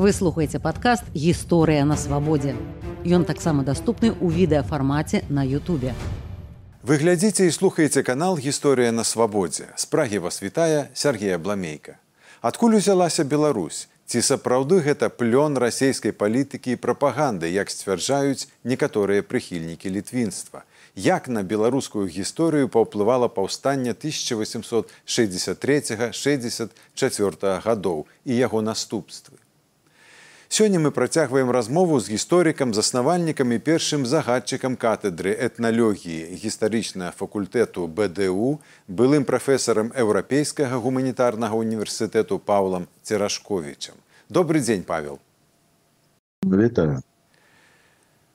Вы слухаеце падкаст гісторыя на свабодзе. Ён таксама даступны ў відэафармаце на Ютубе. Вы глядзіце і слухаеце канал гісторыя на свабодзе. З прагі вас вітае Сергея Бламейка. Адкуль узялася Беларусь? Ці сапраўды гэта плён расійскай палітыкі і прапаганды, як сцвярджаюць некаторыя прыхільнікі літвінства. Як на беларускую гісторыю паўплывала паўстанне 1863-64 гадоў і яго наступствы. Сёння мы працягваем размову з гісторыкам, заснавальнікам і першым загадчыкам катедры этналогіі гістарычнага факультэту БДУ, былым прафесарам еўрапейскага гуманітарнага універсітэту Паўлам Церашковічам. Добры дзень павел. Вітаю.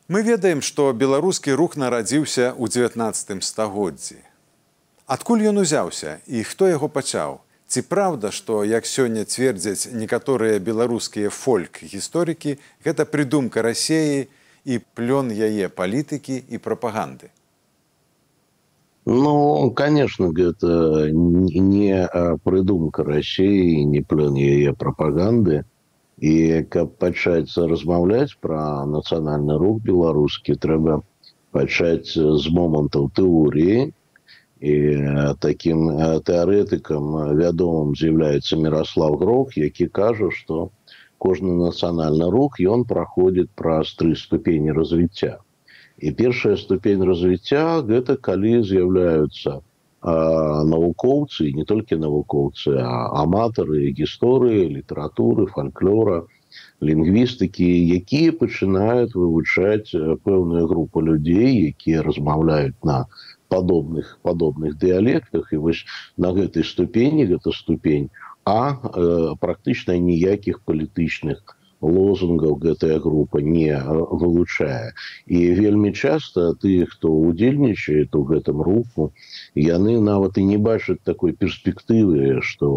Мы ведаем, што беларускі рух нарадзіўся ў 19 стагоддзі. Адкуль ён узяўся і хто яго пачаў? Ці праўда, што як сёння цвердзяць некаторыя беларускія фольк-гісторыкі, гэта прыдумка рассеі і плён яе палітыкі і прапаганды. Ну, конечно, гэта не прыдумка рассеі, не плён яе прапаганды. І каб пачаць размаўляць пра нацыянальны рух беларускі, трэба пачаць з момантаў тэорыі, і таким тэарэтыкам вядомым з'яўляецца мирослав грох які кажа что кожны нацыянальны рух ён праходзіць праз тры ступені развіцця і першая ступень развіцця гэта калі з'яўляюцца навукоўцы не толькі навукоўцы а аматары гісторыі літаратуры фальклора лінгвістыкі якія пачынаюць вывучаць пэўную групу людзей якія размаўляюць на подобных подобных диалектах и вось на гэтай ступені гэта ступень а э, практычна ніякіх палітычных лозунгаў гэтая група не вылучае і вельмі часто ты хто удзельнічает у гэтым руху яны нават і не бачаць такой перспектывы что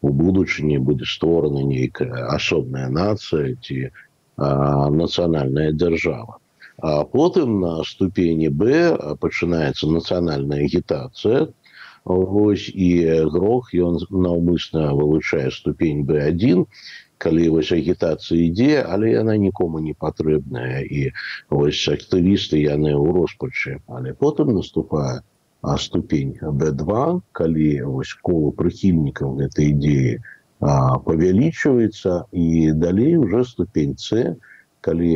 у будучыні будзе створана нейкая асобная нацыя ці нацыянальная дзяржава потым на ступені Б пачынаецца нацыянальная агітацыя. Вось і грох ён наўмысна вылучае ступень B1, калі вось агітацыя ідзе, але яна нікому не патрэбная. І вось актывісты яны ў роспачы, але потым наступае а ступень B2, калі вось колу прыхільнікаў гэтай ідзеі павялічваецца. І далей уже ступень С, калі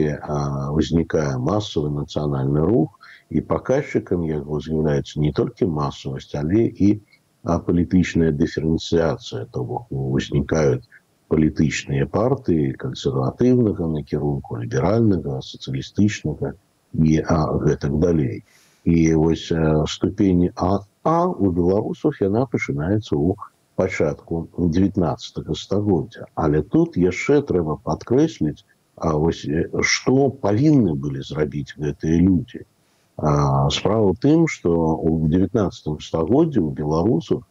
ўзнікае масавы нацыянальны рух і паказчыкам яго з'яўляецца не толькі масавасць, але і палітычная дыферэнцыяцыя то бок узнікаюць палітычныя партыі кансерватыўнага накірунку ліберальнага сацыялістычнага і гэтак далей і вось ступені а а у беларусах яна пачынаецца ў пачатку 19 стагоддзя але тут яшчэ трэба падкрэсліць А вось што павінны былі зрабіць гэтыя людзі справа тым што ў 19 стагоддзе у беларусах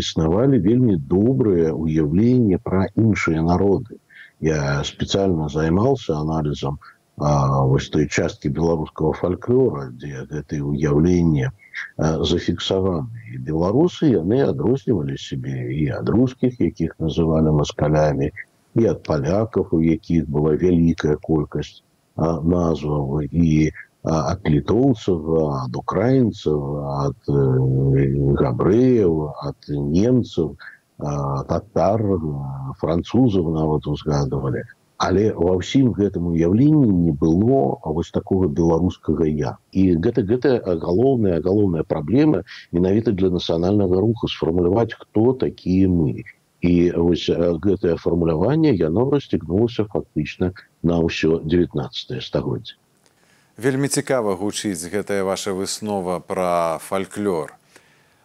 існавалі вельмі добрыя уяўленні пра іншыя народы. Я спецыяльна займаўся аналізам вось той часткі беларускага фальклора дзе гэтые уяўленні зафіксаваны беларусы яны адрознівалі сябе і ад рускіх якіх называлі маскалямі і ад палякаў у якіх была вялікая колькасць назваў і ад літоўцаў ад украінцаў ад габрэяў ад немцаў татар французаў нават узгадывалі але ва ўсім гэтым уяўленні не было а вось такого беларускага я і гэта гэта галоўная галоўная праблема менавіта для нацыянальнага руху сфармуляваць хто такія мы і вось гэтае фармуляванне яно расцягнулася фактычна на ўсё 19 стагоддзе. Вельмі цікава гучыць гэтая ваша выснова пра фальклор.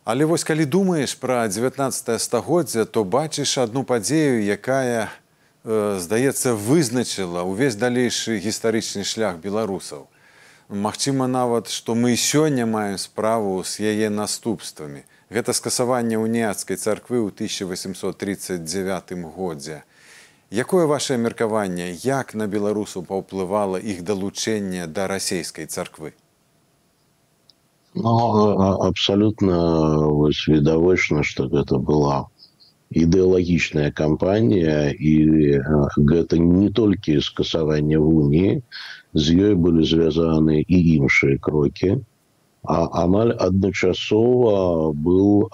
Але вось калі думаеш пра 19 стагоддзя то бачыш адну падзею якая э, здаецца вызначыла ўвесь далейшы гістарычны шлях беларусаў. Магчыма нават што мы сёння маем справу з яе наступствамі Гэта скасаванне уніяцкай царквы ў 1839 годзе. Якое ваше меркаванне, як на беларусу паўплывала іх далучэнне да расійскай царквы? Ну, абсалютна відавочна, што гэта была ідэалагічная кампанія і гэта не толькі скасаванне вуніі з ёй былі звязаны і іншыя крокі а амаль адначасова был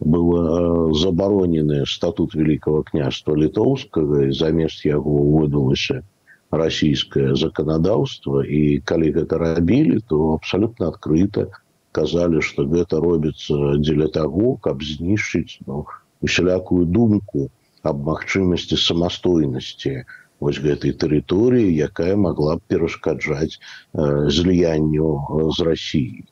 был забаронены статут великого княства літоўскага замест яго выдалася расійскае заканадаўства і калі гэта рабілі то абсалютна адкрыта казалі што гэта робіцца дзеля таго каб знішчыць ну, усялякую думку аб магчымасці самастойнасці вось гэтай тэрыторыі якая могла б перашкаджаць э, зліянню з рассіі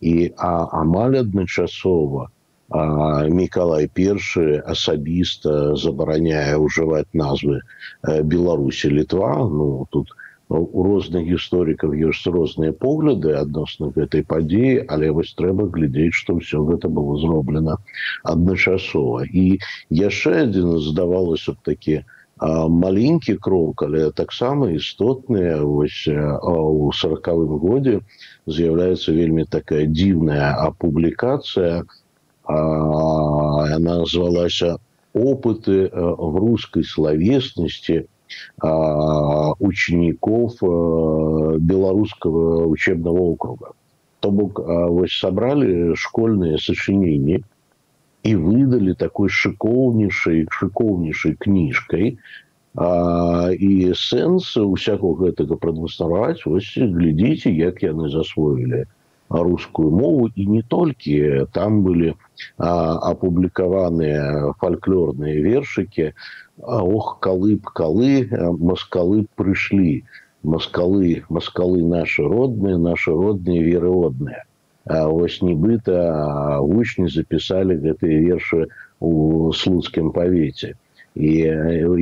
і а амаль адначасова Миколай першы асабіста забараняе ўжываць назвы беларусі літва. Ну тут у розных гісторыкаў ёсць розныя погляды адносна гэтай падзеі але вось трэба глядзець што ўсё гэта было зроблена адначасова. І яшчэ адзін здавалася б такі маленькі крок але таксама істотныя вось у сорокавым годзе з'яўляецца вельмі такая дзіўная апублікацыя у она называлась «Опыты в русской словесности учеников Белорусского учебного округа». То бок собрали школьные сочинения и выдали такой шикоўнейшей шикоўнейшей книжкой а, і сэнс усякого гэтага прадмаставаць вось глядзіце як яны засвоілі рускую мову. І не толькі там былі апублікаваныя фальклорныя вершыкі ох калы б калы маскалы прыйшлі маскалы маскалы наши родныя наши родныя верыводныя ось нібыта вучні запісалі гэтыя вершы у слуцкім павеце і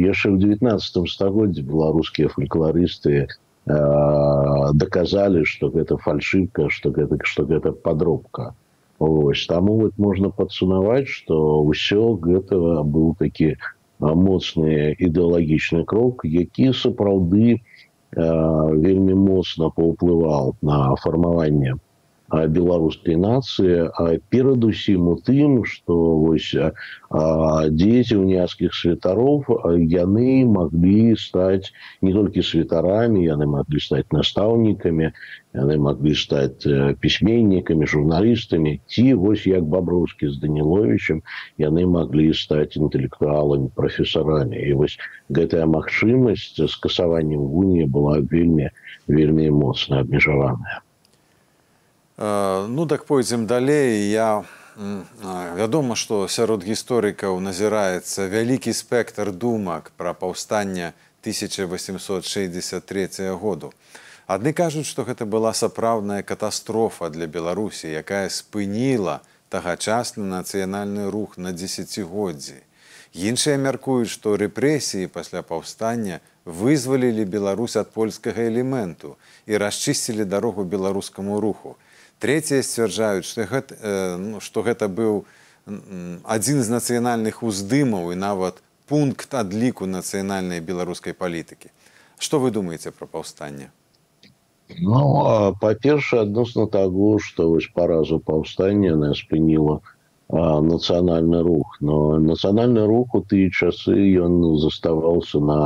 яшчэ ў 19 стагоддзе беларускія фальклорысты доказали что гэта фальшивка что гэта что гэта подробка. Ось. Таму вот можно подсунаваць что ўсё гэтага быў такі моцны ідэалагічны крок які сапраўды вельмі моцна паўплываў на фармаванне беларускай нацыі перадусім у тым што вось дзеці уняцкіх святароў яны маглі стаць не толькі святарамі яны маглі стаць настаўнікамі яны маглі стаць пісьменнікамі журналістамі ці вось як баброўскі з даніловичем яны маглі стаць інтэлектуаламі прафесарамі і вось гэтая магчымасць скасаваннем гуні была вельмі вельмі моцна абмежаваная Ну так пойдзем далей я вядома што сярод гісторыкаў назіраецца вялікі спектр думак пра паўстанне 1863 году. Адны кажуць, што гэта была сапраўдная катастрофа для Беларусі, якая спыніла тагачасны нацыянальны рух на дзесяцігоддзі. Іншыя мяркуюць, што рэпрэсіі пасля паўстання вызвалілі Беларусь ад польскага элементу і расчысцілі дарогу беларускаму руху. Трэція сцвярджаюць, што э, ну, што гэта быў адзін з нацыянальных уздымаў і нават пункт адліку нацыянальнай беларускай палітыкі. Што вы думаеце пра паўстанне? Ну па-першае, адносна таго, што вось паразу паўстання нас спыніла нацыянальны рух. Но нацыянальны рух у тыя часы ён заставаўся на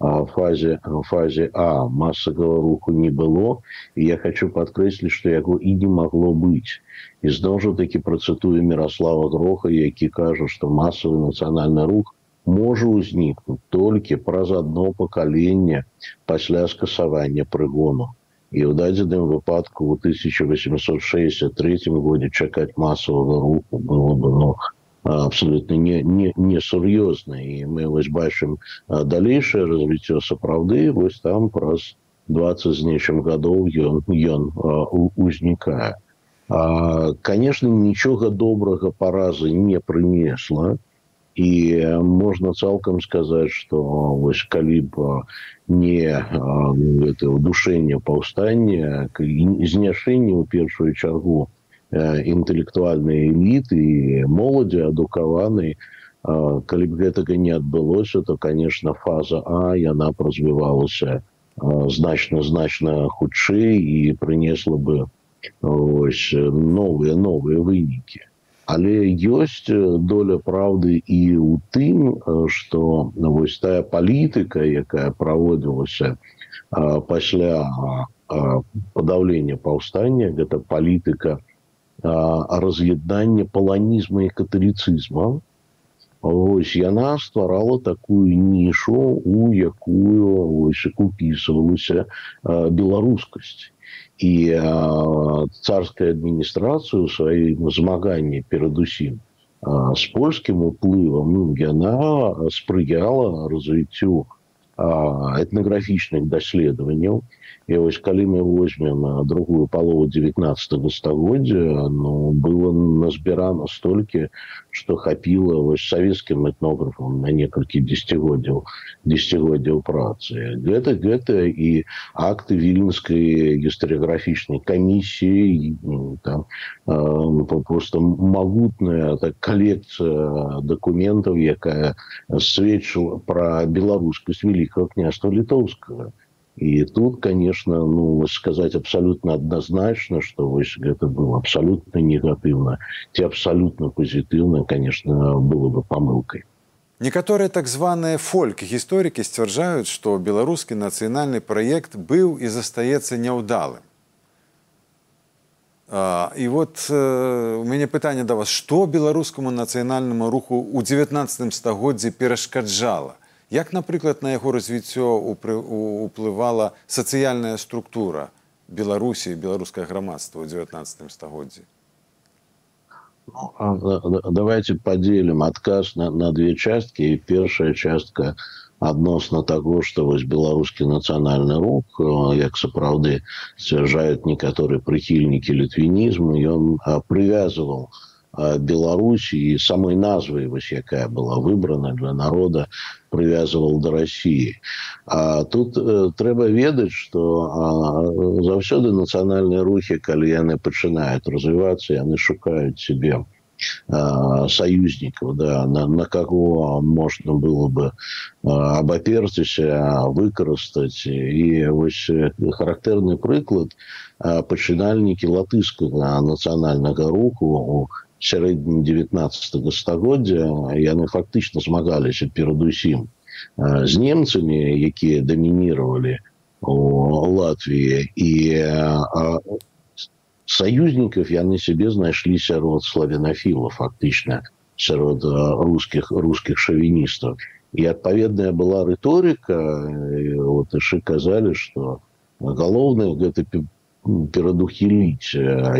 фазе фазе а массового руху не было і я хочу подкрэсліць что яго і не могло быть. І зноў жа таки процытую мирослава гроха які кажа что массовый нацыянальны рух можа ўзнікнуць толькі праз одно пакаленне пасля скасавання прыгону і ў дадзеным выпадку у 1863 годзе чакаць массового руху было бы но ну, абсолютно не не не сур'ёзна і мы вось бачым далейшае развіццё сапраўды вось там праз 20 з нечым гадоў ён ён узнікае конечно нічога добрага паразы не прынесла і можна цалкам сказаць что вось калі б не это удушэнне паўстання зняшэнне ў першую чаргу інтэлектуальныя эліты і моладзі адукаваны калі б гэтага не адбылося то конечно фаза а яна развівалася значна значна хутчэй і прынесла бы ось новыя новыя вынікі. Але ёсць доля праўды і ў тым што вось тая палітыка якая праводзілася пасля падаўлення паўстання гэта палітыка раз'яднання паланізма і каталіцызма Ось яна стварала такую нішу у якую ось упісвалася беларускасць і царская адміністрацыю сваім змаганні перадусім з польскім уплывам ну, яна спрыяла развіццю этнаграфічных даследаванняў і вось калі мы возьмем другую палову 19 стагоддзя ну было назбірана столькі что хапіла вось савецкім этнографам на некалькі десятгоддзяў десятгоддзяў працы. Гэта гэта і акты віленскай гістарыяграфічнай камісіі там просто магутная так калекцыя дакументаў якая сведчыла пра беларускасць великкага княства літоўскага і тут конечно ну сказать абсолютно однозначно что вось гэта было абсолютно негатыўна ці абсолютно позітыўна конечно было бы помылкой. Некаторыя так званыя фольк гісторыкі сцвярджаюць что беларускі нацыянальны праект быў і застаецца няўдалым і вот э, у мяне пытанне да вас. Што беларускаму нацыянальнаму руху ў 19 стагоддзі перашкаджала Як, напрыклад, на яго развіццё уплывала сацыяльная структура Беларусі беларускае грамадства ў 19 стагоддзі? Ну, давайте поделим отказ на, на две частки. И первая частка адносна того, что вось беларускі нацыянальны рух, як сапраўды сцвярджаюць некаторыя прыхільнікі літвінізму, ён прывязывал Беларусі і самой назвай вось якая была выбрана для народа прывязывал до России. А тут э, трэба ведаць что заўсёды нацыянальныя рухи калі яны пачынаюць развиваться яны шукаюць себе союзников да на, на кого можно было бы абаперціся выкарыстаць і вось характэрны прыклад пачынальнікі латышскага нацыянальнага руху у сярэднім 19 стагоддзя яны фактычна змагаліся перадусім з немцамі якія дамінировали Латвіі і саюзнікаў яны сябе знайшлі сярод славянафіла фактычна сярод русских русских шавіністаў і адпаведная была рыторыка вот яшчэ казалі что галоўнае гэта перадухіліць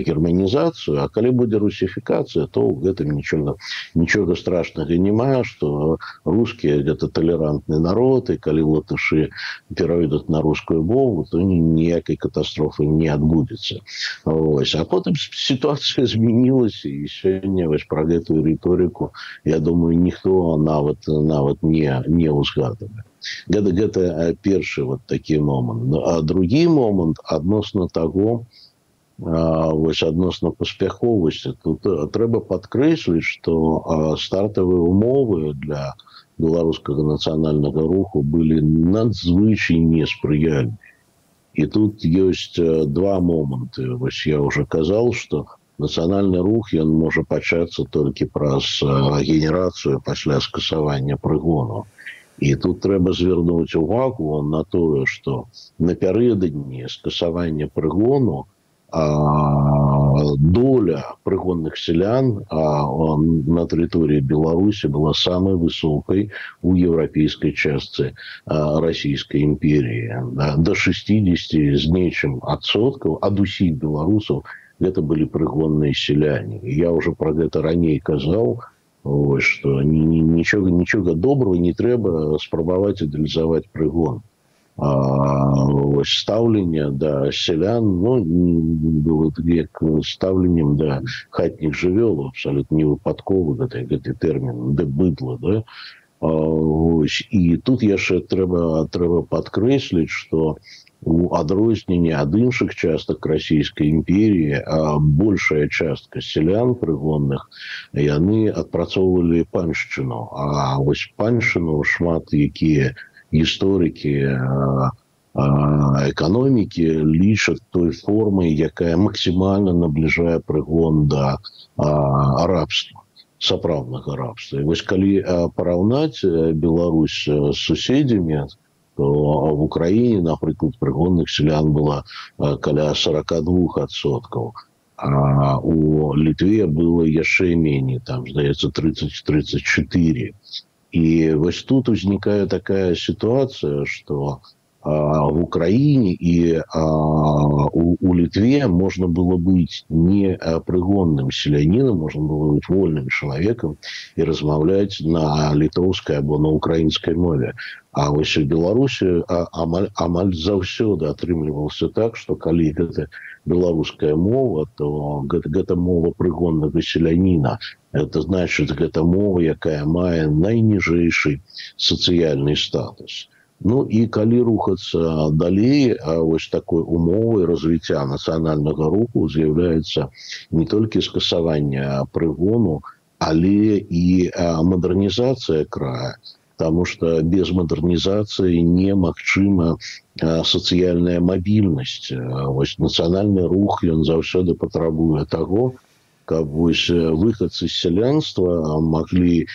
германізацыю а калі будзе русіфікацыя то ў гэтым нічога нічога страшнага няма что рускія гэта талерантны народ і калі латышы пераведуць на рускую мову то ніякай катастрофы не адбудзецца ось. А потым сітуацыя змянілася і сёння вось пра гэтую рыторыку я думаю ніхто нават нават не не ўзгадывае гэта гэта першы вот такі момант ну, а другі момант адносна того вось адносна паспяховасці тут трэба падкрэсліць что стартавыя умовы для беларускага нацыянальнага руху былі надзвычай неспрыяльны і тут ёсць два моманты вось я уже казал что нацыянальны рух ён можа пачацца толькі праз генерацыю пасля скасавання прыгону І тут трэба звярнуць увагу на тое, што напярэдадні скасавання прыгону а, доля прыгонных сялян а, на тэрыторыі Беларусі была самай высокай у еўрапейскай частцы расійскай імперіі до 60 з нечым адсоткаў ад усіх беларусаў гэта былі прыгонныя сяляне. Я ўжо пра гэта раней казаў, Ось, что нічога нічога доброго не трэба спрабаваць ідэалізаваць прыгон ось стаўленне да сялян ну, было як стаўленнем да хатніх жывёл абсалютна не выпадкова гэты гэты тэрмін да быдла да? ось, і тут яшчэ трэба трэба падкрэсліць что у адрозненне ад іншых частак расійскай імперіі а большая частка сялян прыгонных яны адпрацоўвалі паншчыну а вось паншыну шмат якія гісторыкі эканомікі лічаць той формай якая максімальна набліжае прыгон да арабства сапраўднага рабства і вось калі параўнаць Беларусь з суседзямі в Украіне напрыклад прыгонных сялян была каля 42соткаў а у літве было яшчэ меней там здаецца 30 34 і вось тут узнікае такая сітуацыя что у в Украине и у, у Литве можно было быть не прыгонным селянином, можно было быть вольным человеком и размовлять на литовской або на украинской мове. А вось у Беларусі амаль, амаль заўсёды атрымліваўся так, што калі гэта беларуская мова, то гэта, гэта мова прыгоннага селяніна. Это значит гэта мова, якая мае найніжэйшы сацыяльны статус. Ну і калі рухацца далей вось такой умовай развіцця нацыянальнага руху з'яўляецца не толькі скасавання прыгону, але і мадэрнізацыя края. Потому что без модернизации немагчыма сацыяльная мобільнасць вось нацыянальны рух ён заўсёды патрабуе того каб вось выхадцы з сялянства маглі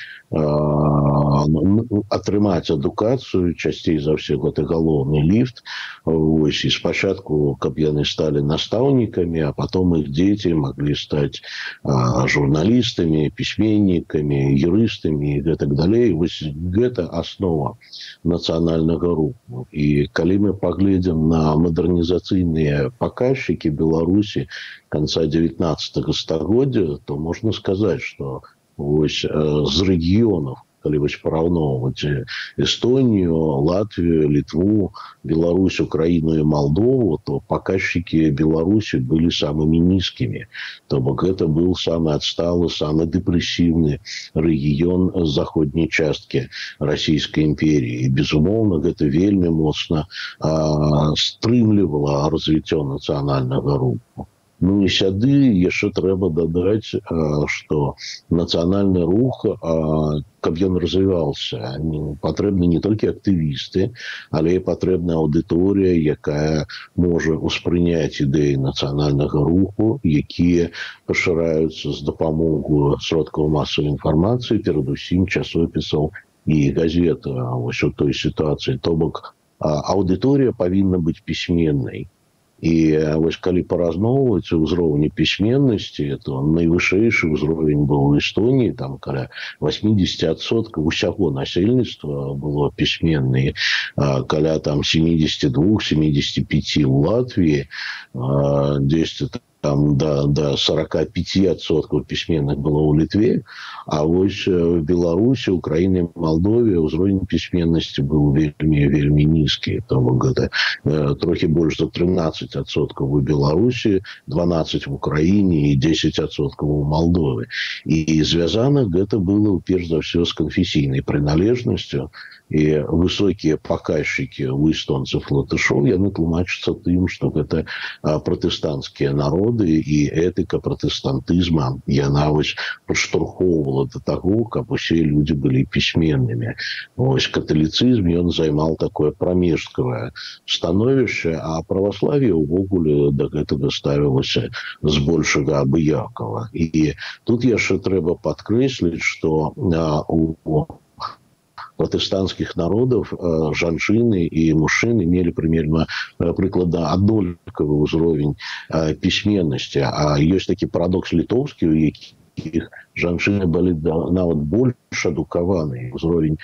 атрымаць адукацыю часцей за ўсё гэты галоўны ліфт ось і спачатку каб яны сталі настаўнікамі а потом іх дзеці маглі стаць журналістамі пісьменнікамі юрыстамі і гэтак далей вось гэта аснова нацыянальнага руху і калі мы паглядзім на мадэрнізацыйныя паказчыкі беларусі конца 19 стагоддзя то можна сказаць что вось з рэгіёнаў калі вось параўноўваць Эстонію, Латвію, літву, Беларусь, Украіну і Малдову, то паказчыкі Беларусі былі самымі нізкімі. То бок гэта быў самы адсталы, самы дэпрэсіўны рэгіён заходняй часткі расійскай імперіі. безумоўна, гэта вельмі моцна стрымлівала развіццё нацыянальнага руху. Ну і сяды яшчэ трэба дадаць что нацыянальны рух каб ён развіваўся. Патрэбны не толькі актывісты але і патрэбная аўдыторыя якая можа успрыняць ідэі нацыянальнага руху якія пашыраюцца з дапамогу сродкаў масавай інфармацыі перадусім часопісаў і газет. Вось у той сітуацыі то бок аўдыторыя павінна быць пісьменнай і вось калі паразноўваць узроўні пісьменнасці то найвышэйшы ўзровень быў у эстоніі там каля 80соткаў усяго насельніцтва было пісьменны каля там 72 75 у Латвіі 10 там до, до 45% письменных было у Литве, а вот в Беларуси, Украине, Молдове уровень письменности был вельми, вельми низкий. Там это э, трохи больше за 13% у Беларуси, 12% в Украине и 10% у Молдовы. И связано это было, прежде за все, с конфессийной принадлежностью. И высокие показчики у эстонцев латышов, яны тлумачатся тем, что это протестантские народы, і этыка пратэстантызма яна вось падштурхоўвала да таго каб усе людзі былі пісьменнымі ось каталіцызм ён займаў такое прамежкавае становішча а праваславе увогуле да гэтага ставілася збольшага абыякова і тут яшчэ трэба падкрэсліць что у пратэстанцкіх народаў жанчыны і мужчыны мелі прымерна прыклада аднолькавы ўзровень пісьменнасці а ёсць такі парадокс літоўскі у якіх жанчыны былі нават больш адукаваны ўзровень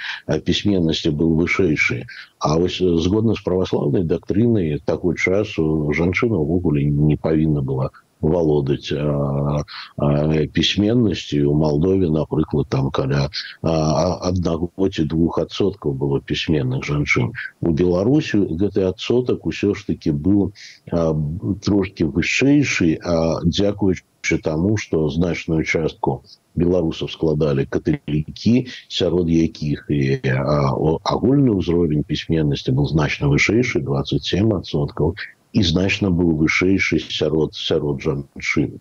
пісьменнасці быў вышэйшы А вось згодна з праваслаўнай дактрынай такой часу жанчына ўвогуле не павінна была валодаць пісьменнасці у Малдове напрыклад там каля аднаго ці двух адсоткаў было пісьменных жанчын у Беларусю гэты адсотак усё ж таки быў трошки вышэйшы дзякуючы таму что значную частку беларусаў складалі каталікі сярод якіх і агульны ўзровень пісьменнасці был значна вышэйшы 27 адсоткаў і значна быў вышэйшы сярод сярод жанчын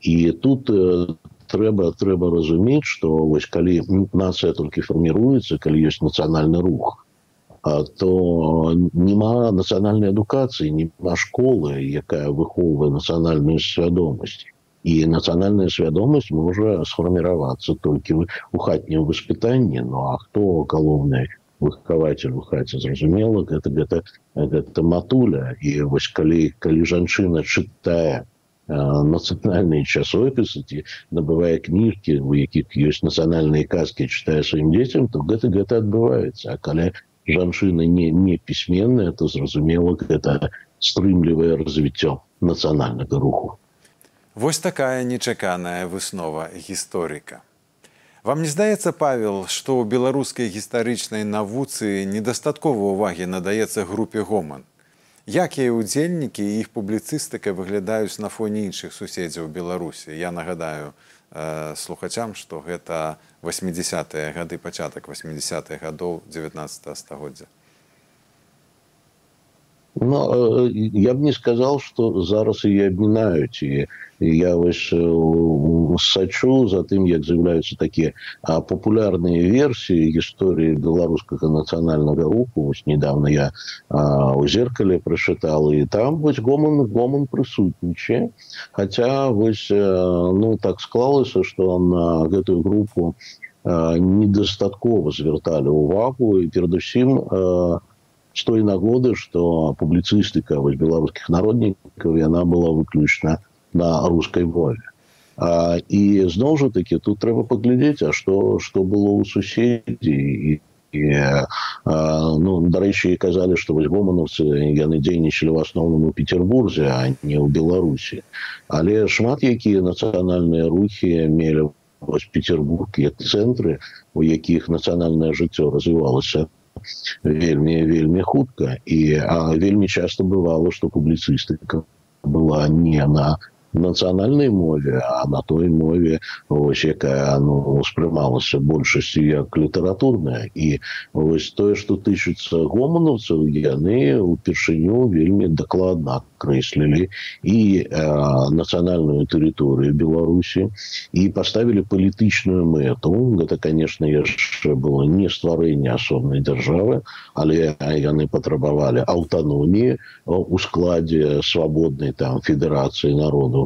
і тут э, трэба трэба разумець что вось калі нацыя толькі фарміруецца калі ёсць нацыянальны рух то нема нацыянальнай адукацыі нема школы якая выхоўвае нацыянальную свядомасць і нацыянальная свядомасць можа сфарміравацца толькі у хатнім воспитанні ну а хто галоўны выхаватель у хаце зразумела гэта гэта гэта матуля і вось калі калі жанчына чытае нацыянальныя часопісы ці набывае кніжкі у якіх ёсць нацыянальныя казкі чытае сваім дзецям то гэта гэта адбываецца а калі жанчына не не пісьменная то зразумела гэта стрымлівае развіццё нацыянальнага руху Вось такая нечаканая выснова гісторыка Вам не здаецца павел што ў беларускай гістарычнай навуцы недастаткова увагі надаецца групе гоман? Якія ўдзельнікі і іх публіцыстыка выглядаюць на фоне іншых суседзяў беларусі? Я нагадаю э, слухачам што гэта 80-е гады пачатак 80-х гадоў 19 стагоддзя Ну, я б не сказал, что зараз и обминают. И я вось сачу за тым, як з'яўляюцца такія папулярныя версіі гісторыі беларускага нацыянальнага руху. Вось недавно я у зеркале прачытал і там вось гоман гоман прысутнічае. Хаця вось ну так склалася, што на гэтую групу недастаткова звярталі ўвагу і перадусім, с той нагоды что публіцыстыка вось беларускіх народнікаў яна была выключна на рускай мове а, і зноў жа таки тут трэба паглядзець а что что было у суседзі і ну дарэчы казалі что вось гомановцы яны дзейнічалі в асноўным у петербурзе а не ў беларусі але шмат якія нацыянальныя рухі мелі вось петербург як цэнтры у якіх нацыянальнае жыццё развівалася вельмі вельмі хутка і а вельмі часто бывало что публіцыстыка была не на нацыянальнай мове а на той мове ось якая ну успрымалася большасцю як літаратурная. І вось тое что тычыцца гоманаўцаў яны упершыню вельмі дакладна крэслілі і э, нацыянальную тэрыторыю беларусі і поставілі палітычную мэту. Гэта конечно яшчэ было не стварэнне асобнай дзяржавы але яны патрабавалі аўтаноміі у складзе свабоднай там федэрацыі народу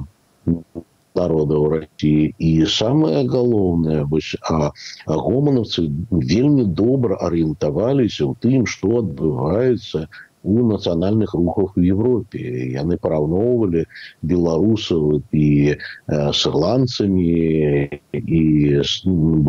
народа ў Росіі і самае галоўнае гоманаўцы вельмі добра арыентаваліся ў тым што адбываецца у нацыянальных рухах у Европе яны параўноўвалі беларусаў і с ірландцамі і з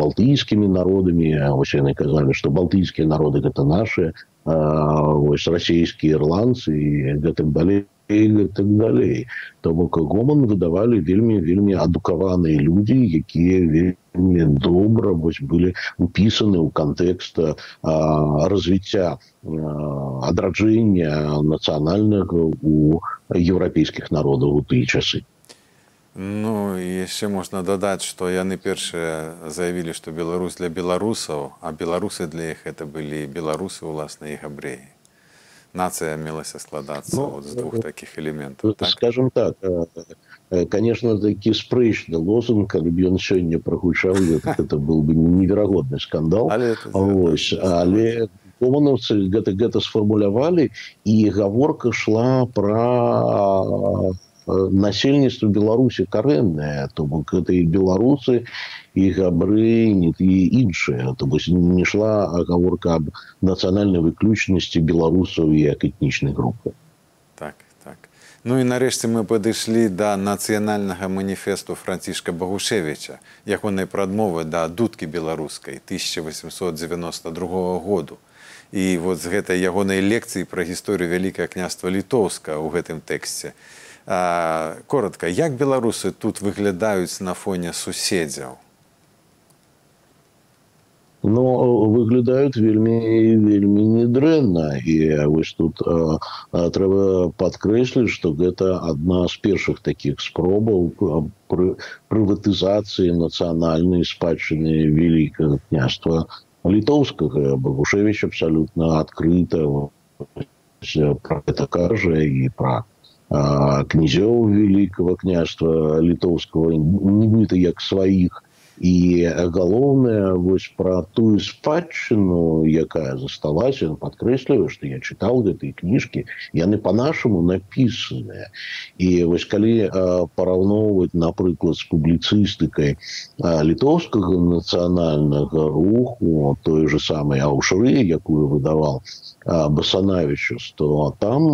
балтыйскімі народамі. Ось яны казалі што балтыйскія народы гэта наши ось расійскія ірландцы і гэтым далей і так далей то бок гоман выдавалі вельмі вельмі адукаваныя людзі якія вельмі добра вось былі упісаны ў кантэкст развіцця адраджэння нацыянальнага у еўрапейскіх народаў у тыя часы. Ну яшчэ можна дадаць, што яны першыя заявілі, што Беларусь для беларусаў, а беларусы для іх это былі беларусы ўласна і габрэі нация мелася складацца ну, вот з двух таких элементаў так? скажем так конечно такі спрэчны лозунг калі б ён сёння прагучаў это был бы неверагодны скандал але, Ось, але команаўцы гэта гэта сфармулявалі і гаворка шла про насельніцтва беларусі карэнная то бок гэта і беларусы і габры і іншыя. То бось не шла агаворка аб нацыянальнай выключнасці беларусаў як этнічнай групы так так. Ну і нарэшце мы падышлі да нацыянальнага маніфесту францішка багушевича ягонай прадмовы да дудкі беларускай 1892 году. І вот з гэтай ягонай лекцыі пра гісторыю вялікае княства літоўска ў гэтым тэксце коротко як беларусы тут выглядаюць на фоне суседзяў? Но выглядаюць вельмі вельмі недрэнна і вось тут а, а, трэба падкрэсліць што гэта адна з першых такіх спробаў пры прыватызацыі нацыянальнай спадчыны вялікага княства літоўскага. Багушевич абсалютна адкрыта про это кажа і пра князёў великого княства літоўского нібыта як сваіх. І галоўнае вось пра тую спадчыну якая засталася падкрэсліваю што я чытаў гэтыя кніжкі яны по-нашаму напісаныя. І вось калі параўноўваць напрыклад з публіцыстыкай літоўскага нацыянальнага руху той же самой аўшры якую выдавал басанавічу то там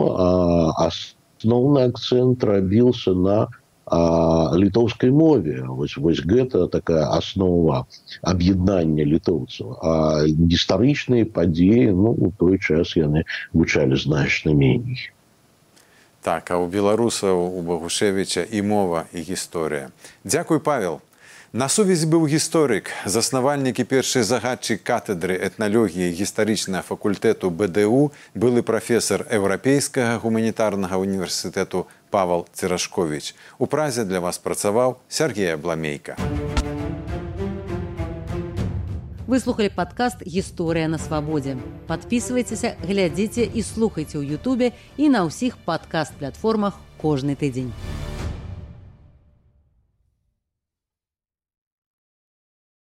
асноўны акцент рабіўся на літоўскай мове. Вось вось гэта такая аснова аб'яднання літоўцаў а гістарычныя падзеі ну у той час яны гучалі значна меней так а у беларусаў у багушевіча і мова і гісторыя дзякуй павел На сувязь быў гісторык, заснавальнікі першай загадчык катедры этналогіі гістарычнага факультэту БДУ былы прафесор еўрапейскага гуманітарнага універсітэту Павал Церашковіч. У празе для вас працаваў Сергея Бламейка. Выслухалі падкаст гісторыя на свабодзе. Падпісывайцеся, глядзіце і слухайце ў Ютубе і на ўсіх падкаст-платформах кожны тыдзень.